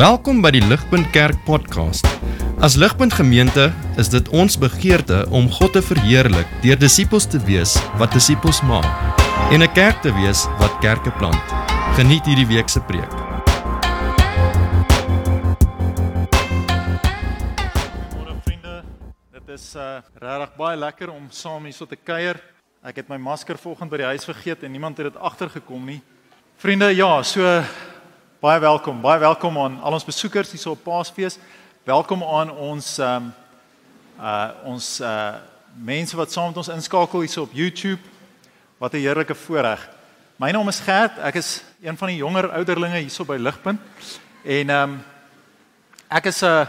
Welkom by die Ligpunt Kerk podcast. As Ligpunt Gemeente is dit ons begeerte om God te verheerlik deur disippels te wees wat disippels maak en 'n kerk te wees wat kerke plant. Geniet hierdie week se preek. Môre vriende, dit is uh regtig baie lekker om saam hier so te kuier. Ek het my masker vanoggend by die huis vergeet en niemand het dit agtergekom nie. Vriende, ja, so baie welkom. Baie welkom aan al ons besoekers hier so op Paasfees. Welkom aan ons ehm um, uh ons uh mense wat saam met ons inskakel hier so op YouTube. Wat 'n heerlike voorreg. My naam is Gert. Ek is een van die jonger ouderlinge hier so by Ligpunt. En ehm um, ek is 'n uh,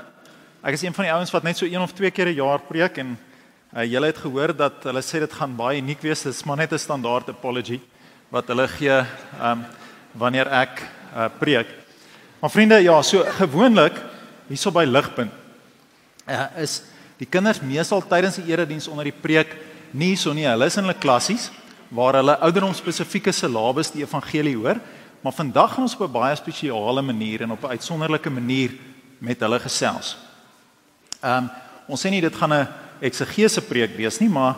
ek is een van die ouens wat net so een of twee keer 'n jaar preek en uh, julle het gehoor dat hulle sê dit gaan baie uniek wees. Dit is maar net 'n standaard apology wat hulle gee ehm um, wanneer ek uh, preek. Maar vriende, ja, so gewoonlik hierso by Ligpunt uh, is die kinders meestal tydens die erediens onder die preek nie so nie. Hulle is in hulle klassies waar hulle ouderdom spesifieke silabus die evangelie hoor, maar vandag gaan ons op 'n baie spesiale manier en op 'n uitsonderlike manier met hulle gesels. Ehm um, ons sê nie dit gaan 'n eksegese preek wees nie, maar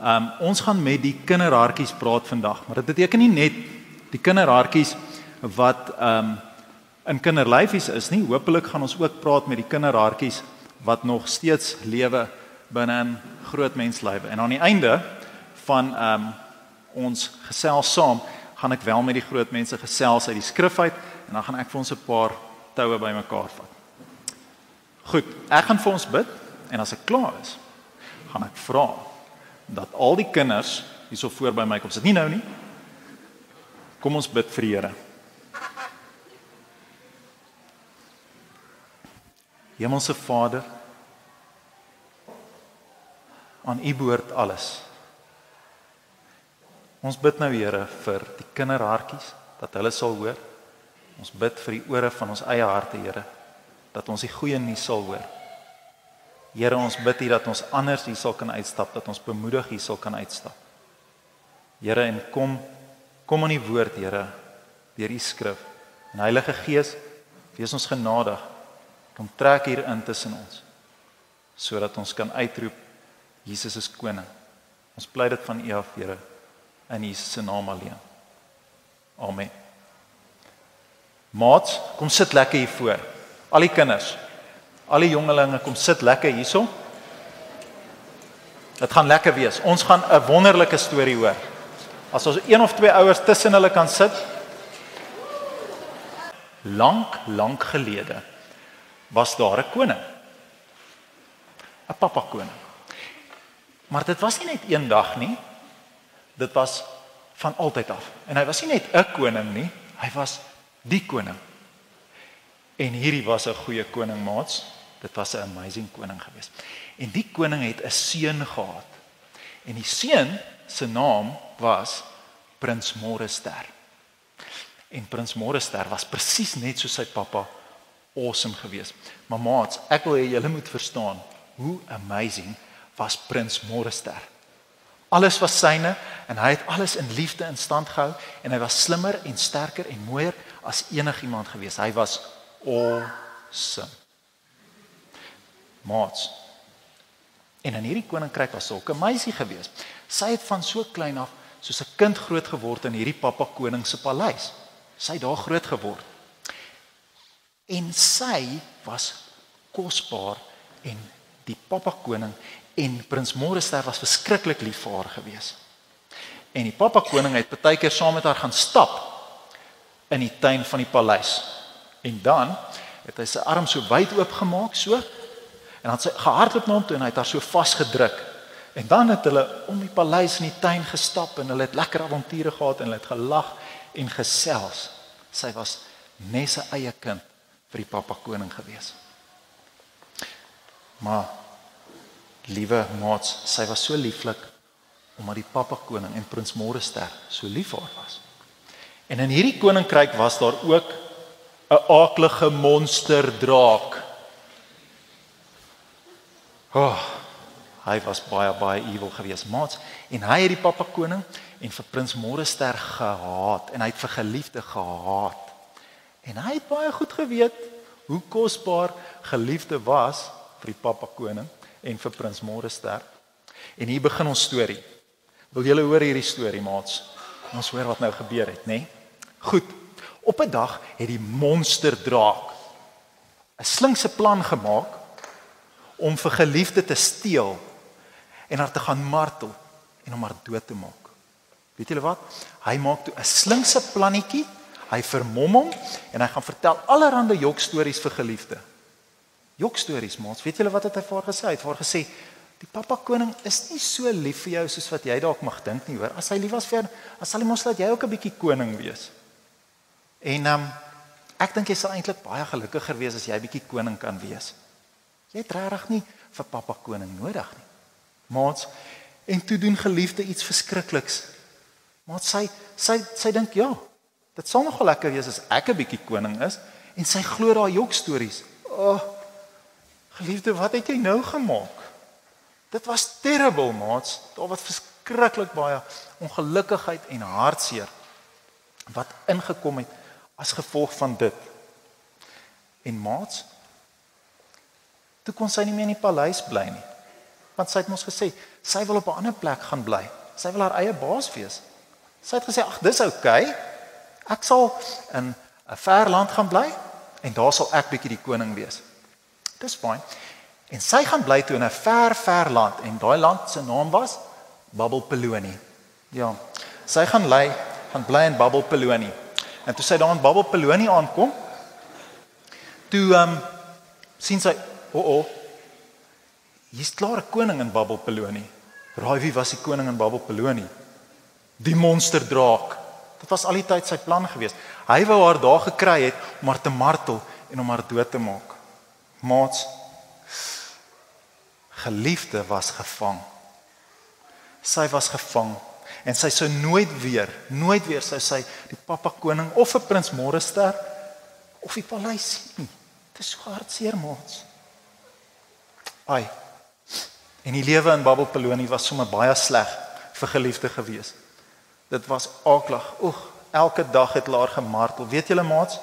ehm um, ons gaan met die kinderhartjies praat vandag. Maar dit beteken nie net die kinderhartjies wat ehm um, in kinderlyfies is nie. Hoopelik gaan ons ook praat met die kinderhartjies wat nog steeds lewe binne 'n groot menslywe. En aan die einde van ehm um, ons gesels saam, gaan ek wel met die groot mense gesels uit die skrif uit en dan gaan ek vir ons 'n paar toue bymekaar vat. Goed, ek gaan vir ons bid en as ek klaar is, gaan ek vra dat al die kinders hierso voor by my kom sit. Nie nou nie. Kom ons bid vir die Here. Hemelse Vader, aan U behoort alles. Ons bid nou Here vir die kinderhartjies dat hulle sal hoor. Ons bid vir die ore van ons eie harte, Here, dat ons die goeie nuus sal hoor. Here, ons bid hier dat ons anders hier sal kan uitstap, dat ons bemoedig hier sal kan uitstap. Here, en kom kom aan die woord, Here, deur U skrif. En Heilige Gees, wees ons genadig. Kom trek hier in tussen ons sodat ons kan uitroep Jesus is koning. Ons pleit dit van U af, Here, in Jesus se naam alleen. Amen. Maat, kom sit lekker hier voor. Al die kinders, al die jongelinge, kom sit lekker hierso. Dit gaan lekker wees. Ons gaan 'n wonderlike storie hoor. As ons een of twee ouers tussen hulle kan sit. Lank, lank gelede was daar 'n koning. 'n Pappa koning. Maar dit was nie net een dag nie. Dit was van altyd af. En hy was nie net 'n koning nie, hy was die koning. En hierdie was 'n goeie koning, maats. Dit was 'n amazing koning geweest. En die koning het 'n seun gehad. En die seun se naam was Prins Morester. En Prins Morester was presies net soos sy pappa awesome geweest. Maar maats, ek wil hê julle moet verstaan hoe amazing was Prins Morester. Alles was syne en hy het alles in liefde in stand gehou en hy was slimmer en sterker en mooier as enigiemand gewees. Hy was awesome. Maats. En in hierdie koninkryk was sulke meisie gewees. Sy het van so klein af soos 'n kind groot geword in hierdie pappa koning se paleis. Sy het daar groot geword. En sy was kosbaar en die pappa koning en prins Morester was verskriklik lief vir haar gewees. En die pappa koning het baie keer saam met haar gaan stap in die tuin van die paleis. En dan het hy sy arm so wyd oopgemaak so en dan sy gehardloop na hom toe en hy het haar so vasgedruk. En dan het hulle om die paleis in die tuin gestap en hulle het lekker avonture gehad en hulle het gelag en gesels. Sy was net sy eie kind vir die pappa koning gewees. Maar liewe maats, sy was so lieflik omdat die pappa koning en prins Morester so lief vir haar was. En in hierdie koninkryk was daar ook 'n aaklige monster draak. Oh, hy was baie baie evil geweest, maats, en hy het die pappa koning en vir prins Morester gehaat en hy het vir geliefde gehaat. En hy het baie goed geweet hoe kosbaar geliefde was vir die pappa koning en vir prins Morester. En hier begin ons storie. Wil julle hoor hierdie storie, maats? Ons hoor wat nou gebeur het, nê? Nee? Goed. Op 'n dag het die monsterdraak 'n slinkse plan gemaak om vir geliefde te steel en haar te gaan martel en hom haar dood te maak. Weet julle wat? Hy maak toe 'n slinkse plannetjie. Hy vermom hom en hy gaan vertel allerlei jokstories vir geliefde. Jokstories, maats. Weet julle wat het hy vir haar gesê? Hy het vir haar gesê: "Die pappa koning is nie so lief vir jou soos wat jy dalk mag dink nie, hoor. As hy lief was vir jou, as sal hy mos laat jy ook 'n bietjie koning wees." En ehm um, ek dink jy sal eintlik baie gelukkiger wees as jy bietjie koning kan wees. Jy het regtig nie vir pappa koning nodig nie. Maats, en toe doen geliefde iets verskrikliks. Maar sy sy sy dink ja, dit sal nogal lekker wees as ek 'n bietjie koning is en sy glo daai jok stories. O, oh, geliefde, wat het jy nou gemaak? Dit was terrible, maats. Daar was verskriklik baie ongelukkigheid en hartseer wat ingekom het as gevolg van dit. En maats, toe kon sy nie meer in die paleis bly nie. Want sy het mos gesê sy wil op 'n ander plek gaan bly. Sy wil haar eie baas wees. Sy het gesê ag dis oukei. Okay. Ek sal in 'n ver land gaan bly en daar sal ek bietjie die koning wees. Dis fyn. En sy gaan bly toe in 'n ver ver land en daai land se naam was Babbelpeloni. Ja. Sy gaan lê gaan bly in Babbelpeloni. En toe sy daar in Babbelpeloni aankom, toe ehm um, sien sy, o oh, o, oh, hier's klaar 'n koning in Babbelpeloni. Raai wie was die koning in Babbelpeloni? Die monsterdraak. Dit was al die tyd sy plan geweest. Hy wou haar daar gekry het om haar te martel en om haar dood te maak. Maats geliefde was gevang. Sy was gevang en sy sou nooit weer, nooit weer sou sy die pappa koning of 'n prins Morester of die paleis sien nie. Dit is so hartseer, maats. Ai. En die lewe in Babbelpeloni was sommer baie sleg vir geliefde gewees. Dit was aaklag. Oeg, elke dag het haar gemartel. Weet julle maats,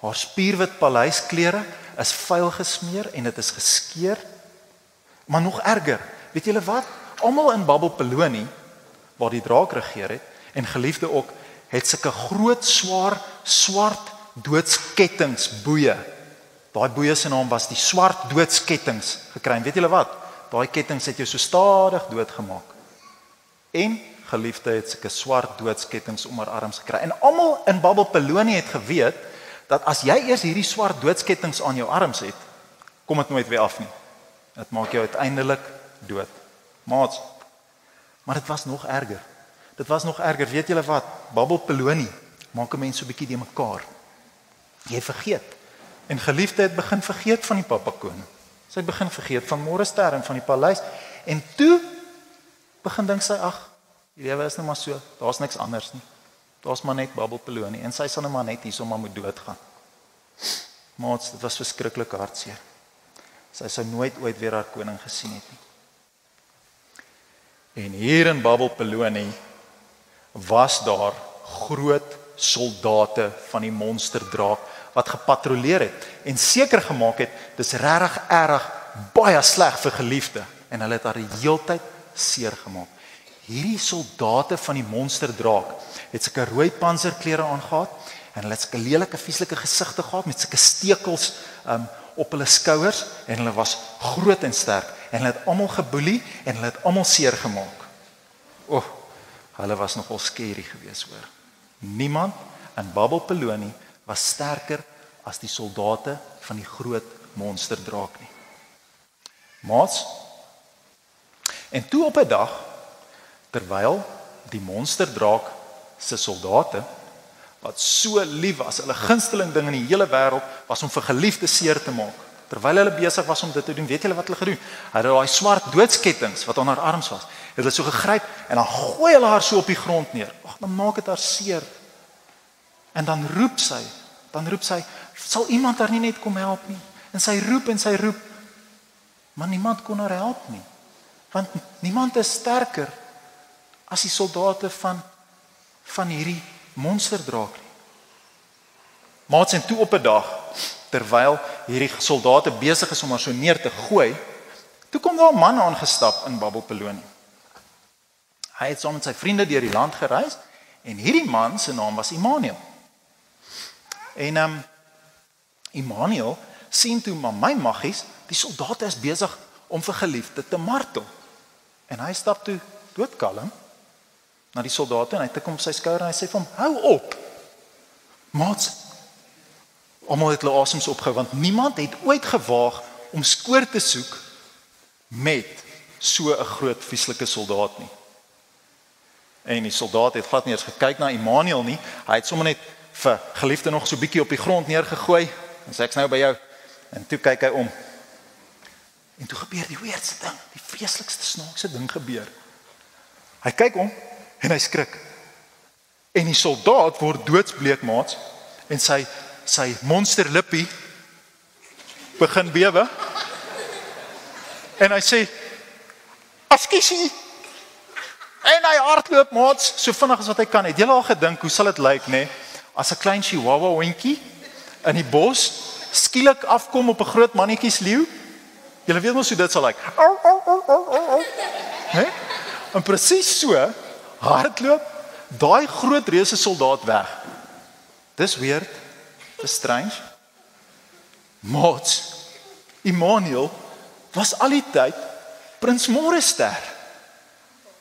haar spierwit paleisklere is vuil gesmeer en dit is geskeur. Maar nog erger, weet julle wat? Almal in Babbelpeloni waar die draak regeer het en geliefde ook, het sulke groot swaar swart doodskettinge boeye. Daai boeye se naam was die swart doodskettinge gekry. Weet julle wat? Daai kettinge het jou so stadig doodgemaak. En geliefde het sulke swart doodskettinge om haar arms gekry. En almal in Babbelpeloni het geweet dat as jy eers hierdie swart doodskettinge aan jou arms het, kom dit nooit weer af nie. Dit maak jou uiteindelik dood. Maats. Maar dit was nog erger. Dit was nog erger. Weet julle wat? Babbelpeloni maak 'n mens so 'n bietjie de mekaar. Jy vergeet. En geliefde het begin vergeet van die pappa koning. Sy begin vergeet van môre ster en van die paleis en toe begin dink sy ag Die lewe is net maar so, daar's niks anders nie. Daar's maar net babbelpelonie en sy sal net maar net hierso maar moet doodgaan. Maar dit was verskriklik hartseer. Sy sou nooit ooit weer haar koning gesien het nie. En hier in Babbelpelonie was daar groot soldate van die monsterdraak wat gepatrolleer het en seker gemaak het dis regtig erg baie sleg vir geliefde en hulle het haar die heeltyd seer gemaak hierdie soldate van die monsterdraak het sulke rooi panserklere aangetree en hulle het sulke lelike vieslike gesigte gehad met sulke stekels um, op hulle skouers en hulle was groot en sterk en hulle het almal geboelie en hulle het almal seer gemaak. O, oh, hulle was nogal skerry geweest hoor. Niemand in Babbelpeloni was sterker as die soldate van die groot monsterdraak nie. Mats En toe op 'n dag terwyl die monsterdraak se soldate wat so lief was, hulle gunsteling ding in die hele wêreld was om vir geliefde seer te maak. Terwyl hulle besig was om dit te doen, weet julle wat hulle gedoen? Hulle het daai swart doodskettings wat aan haar arms was, het hulle so gegryp en dan gooi hulle haar so op die grond neer. Ag, dan maak dit haar seer. En dan roep sy, dan roep sy, sal iemand haar nie net kom help nie? En sy roep en sy roep, maar niemand kon haar help nie. Want niemand is sterker as die soldate van van hierdie monsterdraak nie. Maats en toe op 'n dag terwyl hierdie soldate besig is om haar so neer te gooi, toe kom daar 'n man aangestap in Babelpelonie. Hy het saam met sy vriende deur die land gereis en hierdie man se naam was Immanuel. En ehm um, Immanuel sien toe maar my maggies, die soldate is besig om vir geliefde te martel. En hy stap toe doodkalm na die soldate en hy tik hom op sy skouer en hy sê vir hom: "Hou op. Maat, almal het hulle asems opgehou want niemand het ooit gewaag om skoor te soek met so 'n groot vieslike soldaat nie." En die soldaat het glad nie eens gekyk na Immanuel nie. Hy het sommer net vir geliefde nog so bietjie op die grond neergegooi en sê ek's nou by jou. En toe kyk hy om. En toe gebeur die weirdste ding, die vreeslikste snaakse ding gebeur. Hy kyk om en hy skrik. En die soldaat word doodsbleek maats en sy sy monster lippie begin bewe. En hy sê: "Askisie." En hy hardloop maats so vinnig as wat hy kan. Het jy al gedink hoe sal dit lyk nê as 'n klein chihuahua hondjie in die bos skielik afkom op 'n groot mannetjie se leeu? Jy weet mos hoe dit sal lyk. Hè? En presies so hardloop daai groot reuse soldaat weg. Dis weird. Dis strange. Mots. Immanuel was al die tyd prins Morester.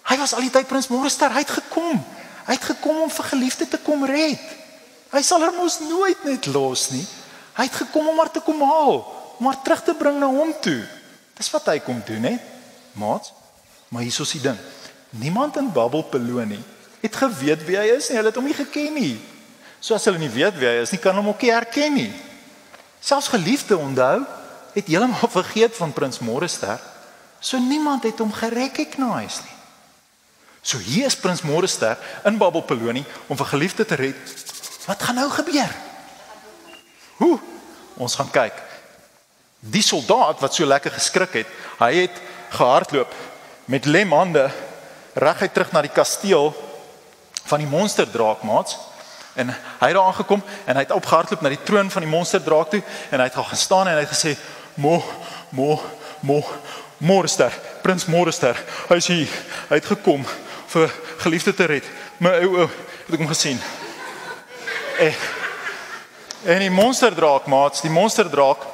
Hy was al die tyd prins Morester. Hy het gekom. Hy het gekom om vir geliefde te kom red. Hy sal hom mos nooit net los nie. Hy het gekom om haar te kom haal, om haar terug te bring na hom toe. Dis wat hy kom doen, hè? Maat. Maar hier is die ding. Niemand in Babbelpelonie het geweet wie hy is nie. Hulle het hom nie geken nie. So as hulle nie weet wie hy is nie, kan hom ook nie herken nie. Selfs geliefde onthou, het heeltemal vergeet van prins Morester. So niemand het hom gerecognize nie. So hier is prins Morester in Babbelpelonie om vir geliefde te red. Wat gaan nou gebeur? Hoe? Ons gaan kyk. Die soldaat wat so lekker geskrik het, hy het gehardloop met lem hande reguit terug na die kasteel van die monsterdraak maats en hy het daar aangekom en hy het opgehardloop na die troon van die monsterdraak toe en hy het gaan staan en hy het gesê mo mo mo Morster, prins Morster, hy is hier. Hy het gekom vir geliefde te red. My ou ou, het ek hom gesien. En, en die monsterdraak maats, die monsterdraak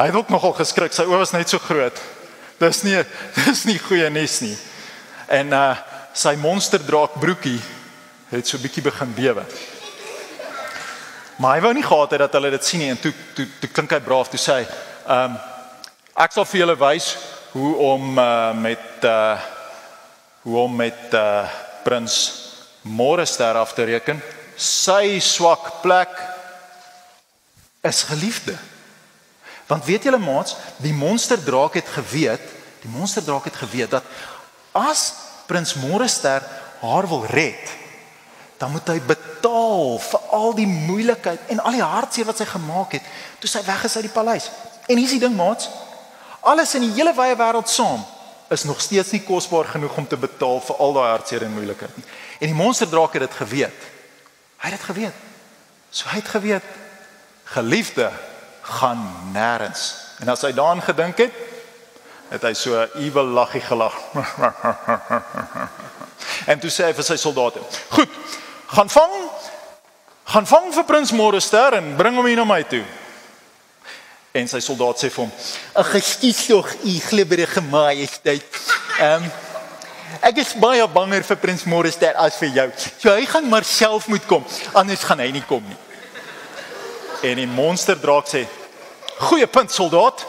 Hy het ook nogal geskrik. Sy oë was net so groot. Dis nie dis nie goeie nuus nie. En uh sy monsterdraak broekie het so bietjie begin bewe. Maar hy wou nie gehad het dat hulle dit sien nie en toe toe toe klink hy braaf toe sê hy, "Um ek sal vir julle wys hoe om uh met uh hoe om met uh prins Morester af te reken. Sy swak plek is geliefde." Want weet julle maats, die monsterdraak het geweet, die monsterdraak het geweet dat as prins Morester haar wil red, dan moet hy betaal vir al die moeilikheid en al die hartseer wat sy gemaak het toe sy weg is uit die paleis. En hier's die ding maats, alles in die hele wye wêreld saam is nog steeds nie kosbaar genoeg om te betaal vir al daai hartseer en moeilikheid nie. En die monsterdraak het dit geweet. Hy het dit geweet. So hy het geweet geliefde gaan nêrens. En as hy daaraan gedink het, het hy so 'n ewel laggie gelag. en toe sê hy vir sy soldate: "Goed, gaan vang gaan vang vir prins Morester en bring hom hier na my toe." En sy soldaat sê vir hom: "Ag, geskiet tog, u glibberige majesteit. Ehm um, ek is baie banger vir prins Morester as vir jou. So hy gaan maar self moet kom, anders gaan hy nie kom nie." En die monsterdraak sê: "Goeie punt, soldaat.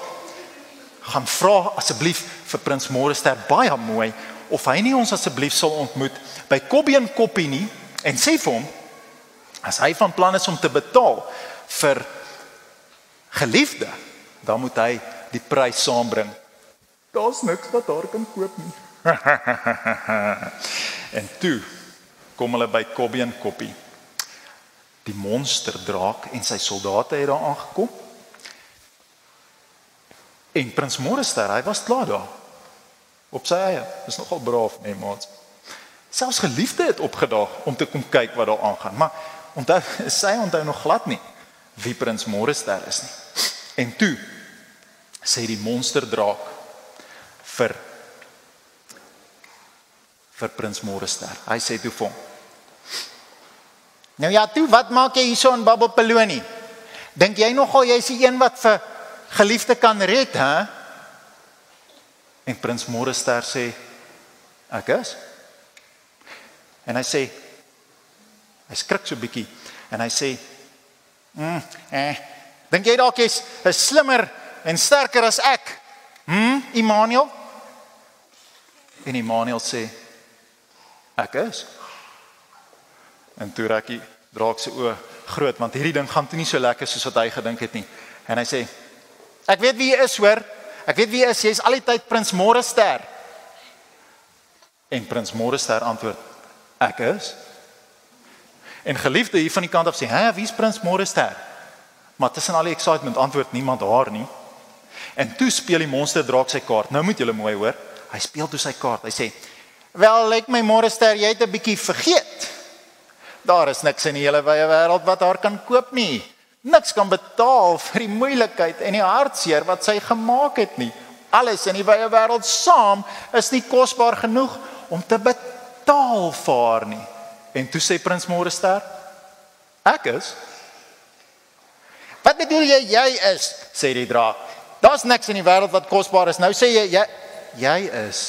Gaan vra asseblief vir prins Morester baie mooi of hy nie ons asseblief sal ontmoet by Kobbie en Koppie nie en sê vir hom as hy van plan is om te betaal vir geliefde, dan moet hy die prys saambring. Daar's niks wat daar kan koop nie." en toe kom hulle by Kobbie en Koppie die monsterdraak en sy soldate het daar aangekom. En prins Morester, hy was klaar daar. Op sy eie. Dis nogal braaf, nee maat. Selfs geliefde het opgedaag om te kom kyk wat daar aangaan. Maar onthou, sy onthou nog glad nie wie prins Morester is nie. En toe sê die monsterdraak vir vir prins Morester. Hy sê toe vir hom: Nou ja, toe wat maak jy hierso in Babbelpolonie? Dink jy nogal jy's die een wat vir geliefde kan red, hè? En prins Morester sê: Ek is. En hy sê hy skrik so bietjie en hy sê: "Mm, eh, dink jy dalk jy's slimmer en sterker as ek?" Hm, Immanuel? En Immanuel sê: Ek is. En toe raak hy draak se oë groot want hierdie ding gaan toe nie so lekker soos wat hy gedink het nie. En hy sê: "Ek weet wie jy is, hoor. Ek weet wie jy is. Jy's al die tyd prins Morester." En prins Morester antwoord: Ek is. En geliefde hier van die kant af sê: "Hè, wie's prins Morester?" Maar tussen al die excitement antwoord niemand haar nie. En toe speel die monster draak sy kaart. Nou moet julle mooi hoor. Hy speel toe sy kaart. Hy sê: "Wel, lyk my Morester, jy het 'n bietjie vergeet. Daar is niks in die hele wye wêreld wat haar kan koop nie. Niks kan betaal vir die moeilikheid en die hartseer wat sy gemaak het nie. Alles in die wye wêreld saam is nie kosbaar genoeg om te betaal vir haar nie." En toe sê prins Morester: "Ek is." Wat bedoel jy jy is? sê die draak. Daar's niks in die wêreld wat kosbaar is. Nou sê jy jy Jy is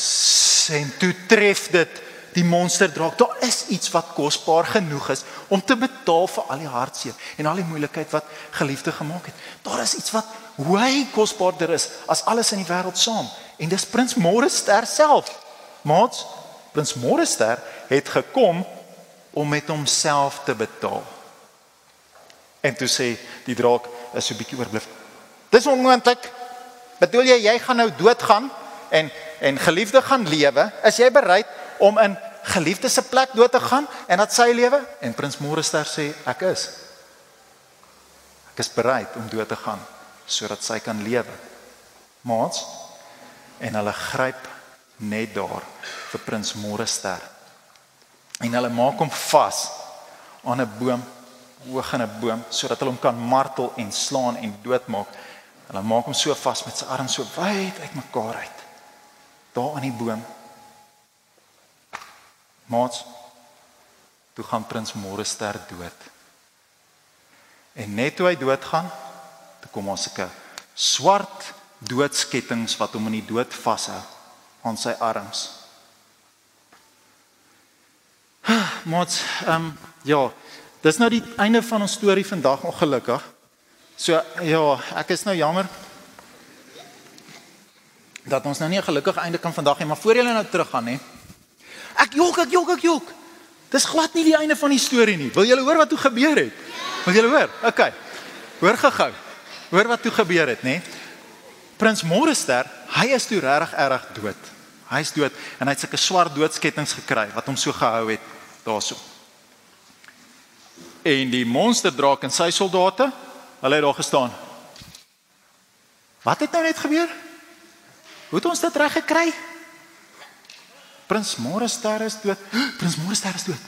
en toe tref dit die monsterdraak. Daar is iets wat kosbaar genoeg is om te betaal vir al die hartseer en al die moeilikheid wat geliefde gemaak het. Daar is iets wat hoe kosbaarder is as alles in die wêreld saam. En dis prins Morester self. Maats, prins Morester het gekom om met homself te betaal. En toe sê die draak is so bietjie oorblif. dis onmoontlik. Bedoel jy jy gaan nou doodgaan en en geliefde gaan lewe? Is jy bereid om in geliefde se plek dood te gaan en dat sy lewe? En prins Morester sê ek is. Ek is bereid om dood te gaan sodat sy kan lewe. Maats en hulle gryp net daar vir prins Morester. En hulle maak hom vas aan 'n boom, hoog in 'n boom sodat hulle hom kan martel en slaan en doodmaak. Hulle maak hom so vas met sy arms so wyd uitmekaar uit. Daar aan die boom. Maats toe gaan prins Morester dood. En net toe hy doodgaan, toe kom ons 'n swart doodskettings wat hom in die dood vashou aan sy arms. Mats, ehm um, ja, dis nou die einde van ons storie vandag ongelukkig. So ja, ek is nou jammer dat ons nou nie 'n gelukkige einde kan vandag hê, maar voor julle nou teruggaan hè. Ek jok, ek jok, ek jok. Dis glad nie die einde van die storie nie. Wil julle hoor wat toe gebeur het? Wil julle hoor? OK. Hoor gou-gou. Hoor wat toe gebeur het, nê? Prins Morester, hy is toe regtig erg dood. Hy's dood en hy het sulke swart doodskettings gekry wat hom so gehou het daarso. En die monsterdraak en sy soldate, hulle het daar gestaan. Wat het nou net gebeur? Hoe het ons dit reg gekry? Prins Morester is dood. Prins Morester is dood.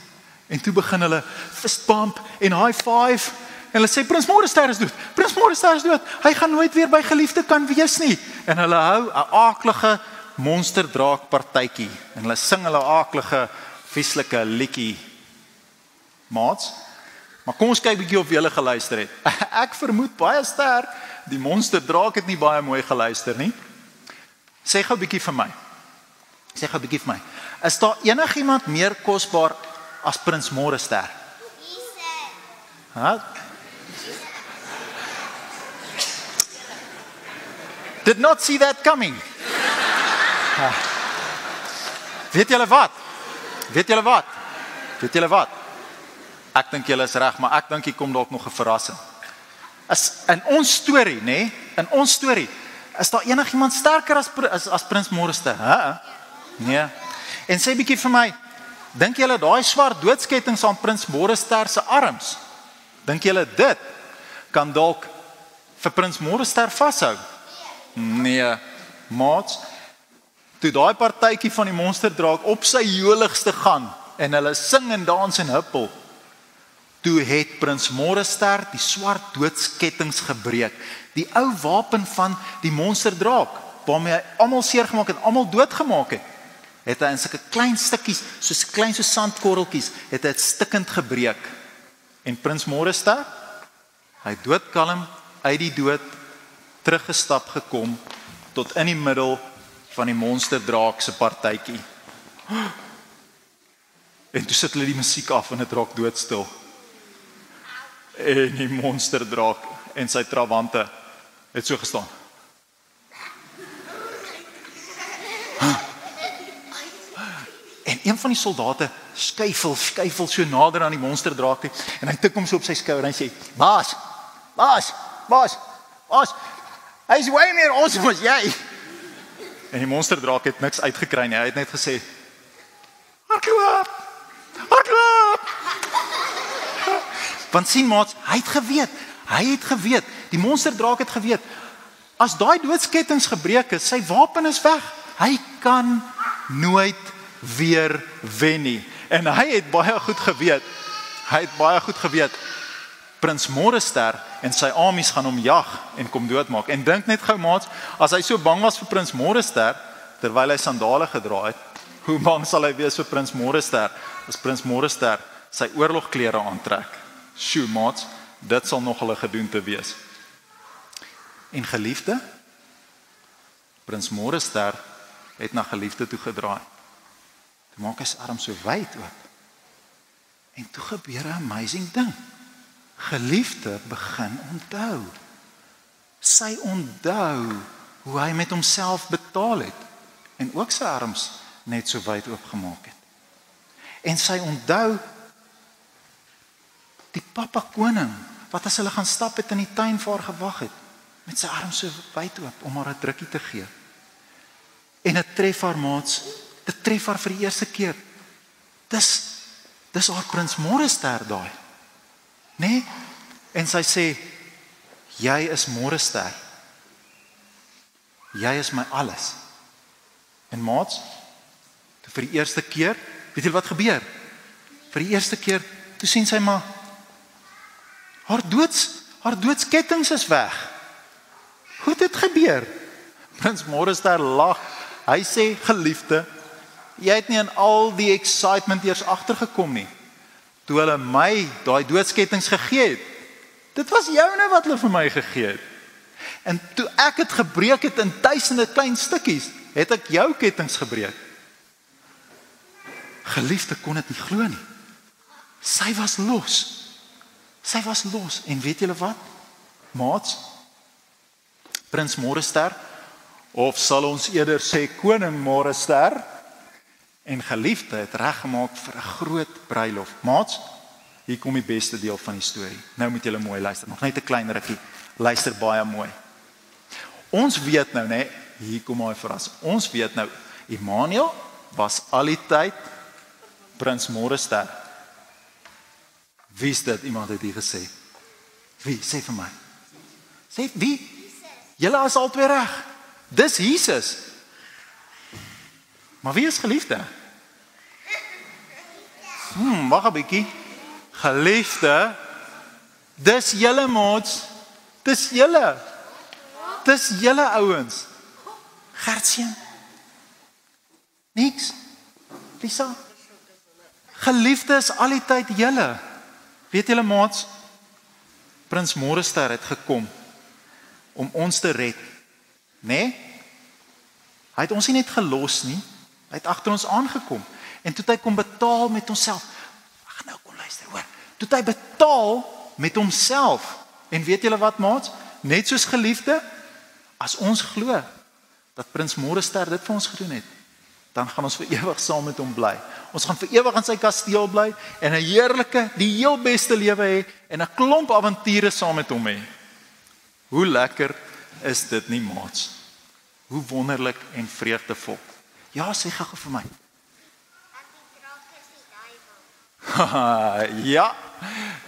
En toe begin hulle fist bump en high five en hulle sê Prins Morester is dood. Prins Morester is dood. Hy gaan nooit weer by geliefde kan wees nie. En hulle hou 'n aaklige monsterdraak partytjie en hulle sing hulle aaklige vieslike liedjie. Maats, maar kom ons kyk bietjie of jy hulle geluister het. Ek vermoed baie sterk die monsterdraak het nie baie mooi geluister nie. Sê gou bietjie vir my. Sê gou bietjie vir my. Is daar enigiemand meer kosbaar as Prins Morester? Ha? Did not see that coming. Ha. Weet julle wat? Weet julle wat? Weet julle wat? Ek dink julle is reg, maar ek dink hier kom dalk nog 'n verrassing. As in ons storie, nê? Nee, in ons storie, is daar enigiemand sterker as as, as Prins Morester? Hæ? Nee. En sê bietjie vir my, dink julle daai swart doodskettings aan Prins Morester se arms? Dink julle dit kan dalk vir Prins Morester vashou? Nee, maats. Toe daai partytjie van die monsterdraak op sy joligste gaan en hulle sing en dans en huppel. toe het prins Morester die swart doodskettinge gebreek. Die ou wapen van die monsterdraak waarmee hy almal seergemaak het, almal doodgemaak het. Het hy in sulke klein stukkies, soos klein so sandkorreltjies, het hy dit stikkend gebreek. En prins Morester, hy doodkalm uit die dood teruggestap gekom tot in die middel van die monsterdraak se partytjie. En toe sit hulle die musiek af en dit raak doodstil. En die monsterdraak en sy trawante het so gestaan. Een van die soldate skuifel, skuifel so nader aan die monsterdraak toe en hy tik hom so op sy skouer en hy sê: "Baas, baas, baas, baas. Hy's way meer awesome as jy." En die monsterdraak het niks uitgekry nie. Hy het net gesê: "Hardloop! Hardloop!" Want sien maat, hy het geweet. Hy het geweet. Die monsterdraak het geweet. As daai doodskettinge gebreek is, sy wapen is weg. Hy kan nooit weer wen nie. En hy het baie goed geweet. Hy het baie goed geweet. Prins Morester en sy armies gaan hom jag en kom doodmaak. En dink net gou maat, as hy so bang was vir Prins Morester terwyl hy sandale gedra het, hoe bang sal hy wees vir Prins Morester as Prins Morester sy oorlogklere aantrek? Sjoe maat, dit sal nog hulle gedoente wees. En geliefde, Prins Morester het na geliefde toe gedraai. Toe maak hy sy arm so wyd oop. En toe gebeur 'n amazing ding. Geliefde begin onthou. Sy onthou hoe hy met homself betaal het en ook sy arms net so wyd oopgemaak het. En sy onthou die pappa koning wat as hulle gaan stap het in die tuin vir haar gewag het met sy arms so wyd oop om haar 'n drukkie te gee. En dit tref haar maats, tref haar vir die eerste keer. Dis dis haar prins Morester daai. Né? Nee? En sy sê jy is Morester. Jy is my alles. En maats, vir die eerste keer, weet jy wat gebeur? Vir die eerste keer, toe sien sy maar haar doods, haar doodskettinge is weg. Hoe het dit gebeur? Prins Morester lag. Hy sê geliefde, jy het nie in al die excitement eers agtergekom nie. Toe hulle my daai doodskettinge gegee het. Dit was joune wat hulle vir my gegee het. En toe ek dit gebreek het in duisende klein stukkies, het ek jou kettinge gebreek. Geliefde kon dit nie glo nie. Sy was los. Sy was los en weet julle wat? Maats Prins Morester of sal ons eerder sê koning Morester en geliefde het reggemaak vir 'n groot bruilof. Maats, hier kom die beste deel van die storie. Nou moet julle mooi luister. Nog net 'n klein rukkie. Luister baie mooi. Ons weet nou nê, hier kom my verras. Ons weet nou Immanuel was al die tyd prins Morester. Wie is dit? Iemand het hier gesê. Wie? Sê vir my. Sê wie? Julle is albei reg. Dis Jesus. Maar wie is geliefde? Hm, wag 'n bietjie. Geliefde. Dis julle maats. Dis julle. Dis julle ouens. Gertseën. Niks. Lisa. Geliefde is al die tyd julle. Weet julle maats? Prins Morester het gekom om ons te red. Né? Nee? Hy het ons nie net gelos nie. Hy het agter ons aangekom en toe hy kom betaal met homself. Wag nou kom luister hoor. Toe hy betaal met homself. En weet julle wat maats? Net soos geliefde as ons glo dat prins Morester dit vir ons gedoen het, dan gaan ons vir ewig saam met hom bly. Ons gaan vir ewig in sy kasteel bly en 'n heerlike, die heel beste lewe hê en 'n klomp avonture saam met hom hê. Hoe lekker is dit nie, maats? Hoe wonderlik en vreugdevol. Ja, sê gou vir my. ja,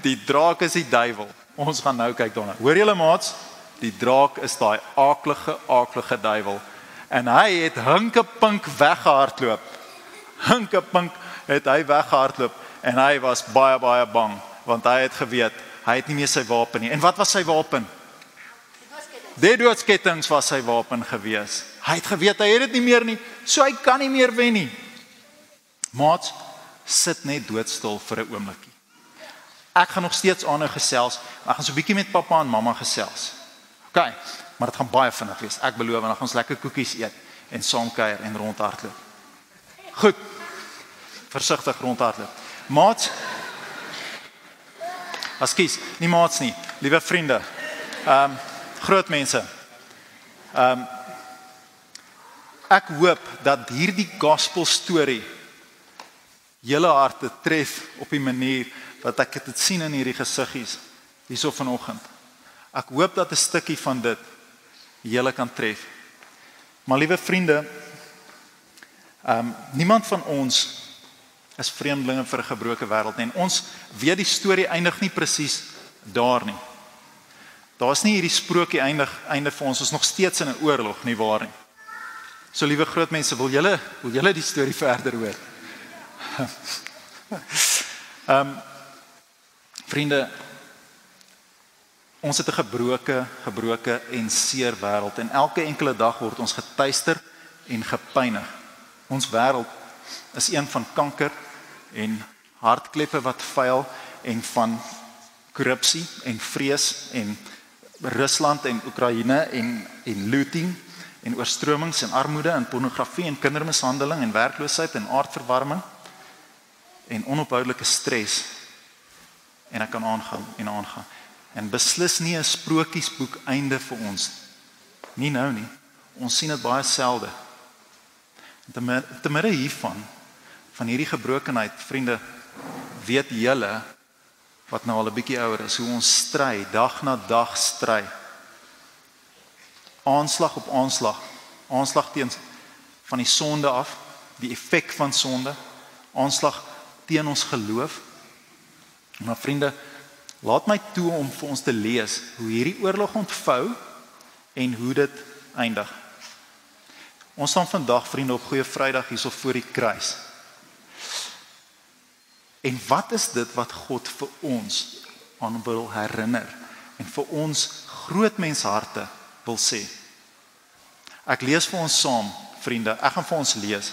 die draak is die duiwel. Ons gaan nou kyk daarna. Hoor julle maats? Die draak is daai aaklige, aaklige duiwel en hy het hinkepink weggehardloop. Hinkepink het hy weggehardloop en hy was baie baie bang want hy het geweet hy het nie meer sy wapen nie. En wat was sy wapen? Die doodskettings was sy wapen gewees. Hy het geweet hy het dit nie meer nie, so hy kan nie meer wen nie. Maat sit net doodstil vir 'n oombliekie. Ek gaan nog steeds aanhou gesels. Ek gaan so 'n bietjie met pappa en mamma gesels. OK, maar dit gaan baie vinnig wees. Ek beloof en dan gaan ons lekker koekies eet en saam kuier en rondhardloop. Goed. Versigtig rondhardloop. Maat Askies, nie maats nie, liewe vriende. Ehm um, groot mense. Ehm um, ek hoop dat hierdie gospel storie julle harte tref op die manier wat ek dit sien in hierdie gesiggies hierso vanoggend. Ek hoop dat 'n stukkie van dit julle kan tref. Maar liewe vriende, ehm um, niemand van ons is vreemdelinge vir 'n gebroke wêreld nie. En ons weet die storie eindig nie presies daar nie. Daar's nie hierdie sprokie eindig einde vir ons. Ons is nog steeds in 'n oorlog, nie waar nie? So liewe groot mense, wil julle wil julle die storie verder hoor? Ehm um, vriende, ons het 'n gebroke, gebroke en seer wêreld en elke enkele dag word ons getuister en gepynig. Ons wêreld is een van kanker en hartkleppe wat vuil en van korrupsie en vrees en Rusland en Oekraïne en en looting en oorstromings en armoede en pornografie en kindermishandeling en werkloosheid en aardverwarming en onophoudelike stres. En ek kan aangaan en aangaan. En beslis nie 'n sprokiesboek einde vir ons nie nou nie. Ons sien dit baie selde. Te midde hiervan van hierdie gebrokenheid vriende weet julle wat nou al 'n bietjie ouer is hoe ons stry dag na dag stry. Aanslag op aanslag. Aanslag teen van die sonde af die effek van sonde. Aanslag teen ons geloof. Maar vriende laat my toe om vir ons te lees hoe hierdie oorlog ontvou en hoe dit eindig. Ons staan vandag vriende op goeie vrydag hierso voor die kruis En wat is dit wat God vir ons aan wil herinner en vir ons groot mensharte wil sê? Ek lees vir ons saam, vriende. Ek gaan vir ons lees.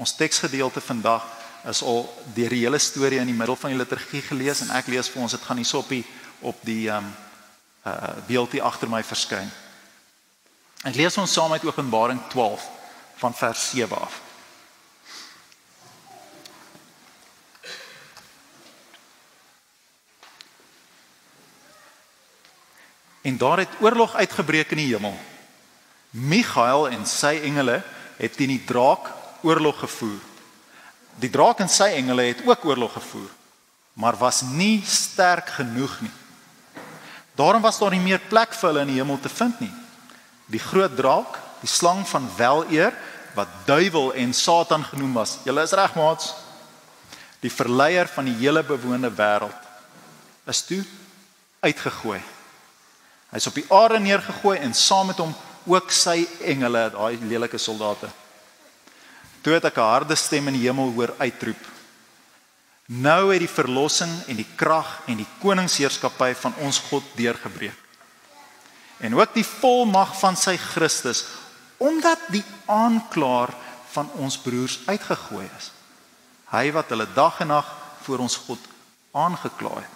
Ons teksgedeelte vandag is al deur die hele storie in die middel van die liturgie gelees en ek lees vir ons dit gaan hier op die op die um uh beeldjie agter my verskyn. Ek lees ons saam uit Openbaring 12 van vers 7 af. En daar het oorlog uitgebreek in die hemel. Michael en sy engele het teen die draak oorlog gevoer. Die draak en sy engele het ook oorlog gevoer, maar was nie sterk genoeg nie. Daarom was daar nie meer plek vir hulle in die hemel te vind nie. Die groot draak, die slang van weleer wat duiwel en satan genoem was. Julle is reg, maats. Die verleier van die hele bewoonde wêreld is toe uitgegooi. Hy's op die aarde neergegooi en saam met hom ook sy engele, daai lelike soldate. Toe het ek 'n harde stem in die hemel hoor uitroep. Nou het die verlossing en die krag en die koningsheerskappy van ons God deurgebreek. En ook die volmag van sy Christus omdat die aanklaer van ons broers uitgegooi is. Hy wat hulle dag en nag voor ons God aangekla het.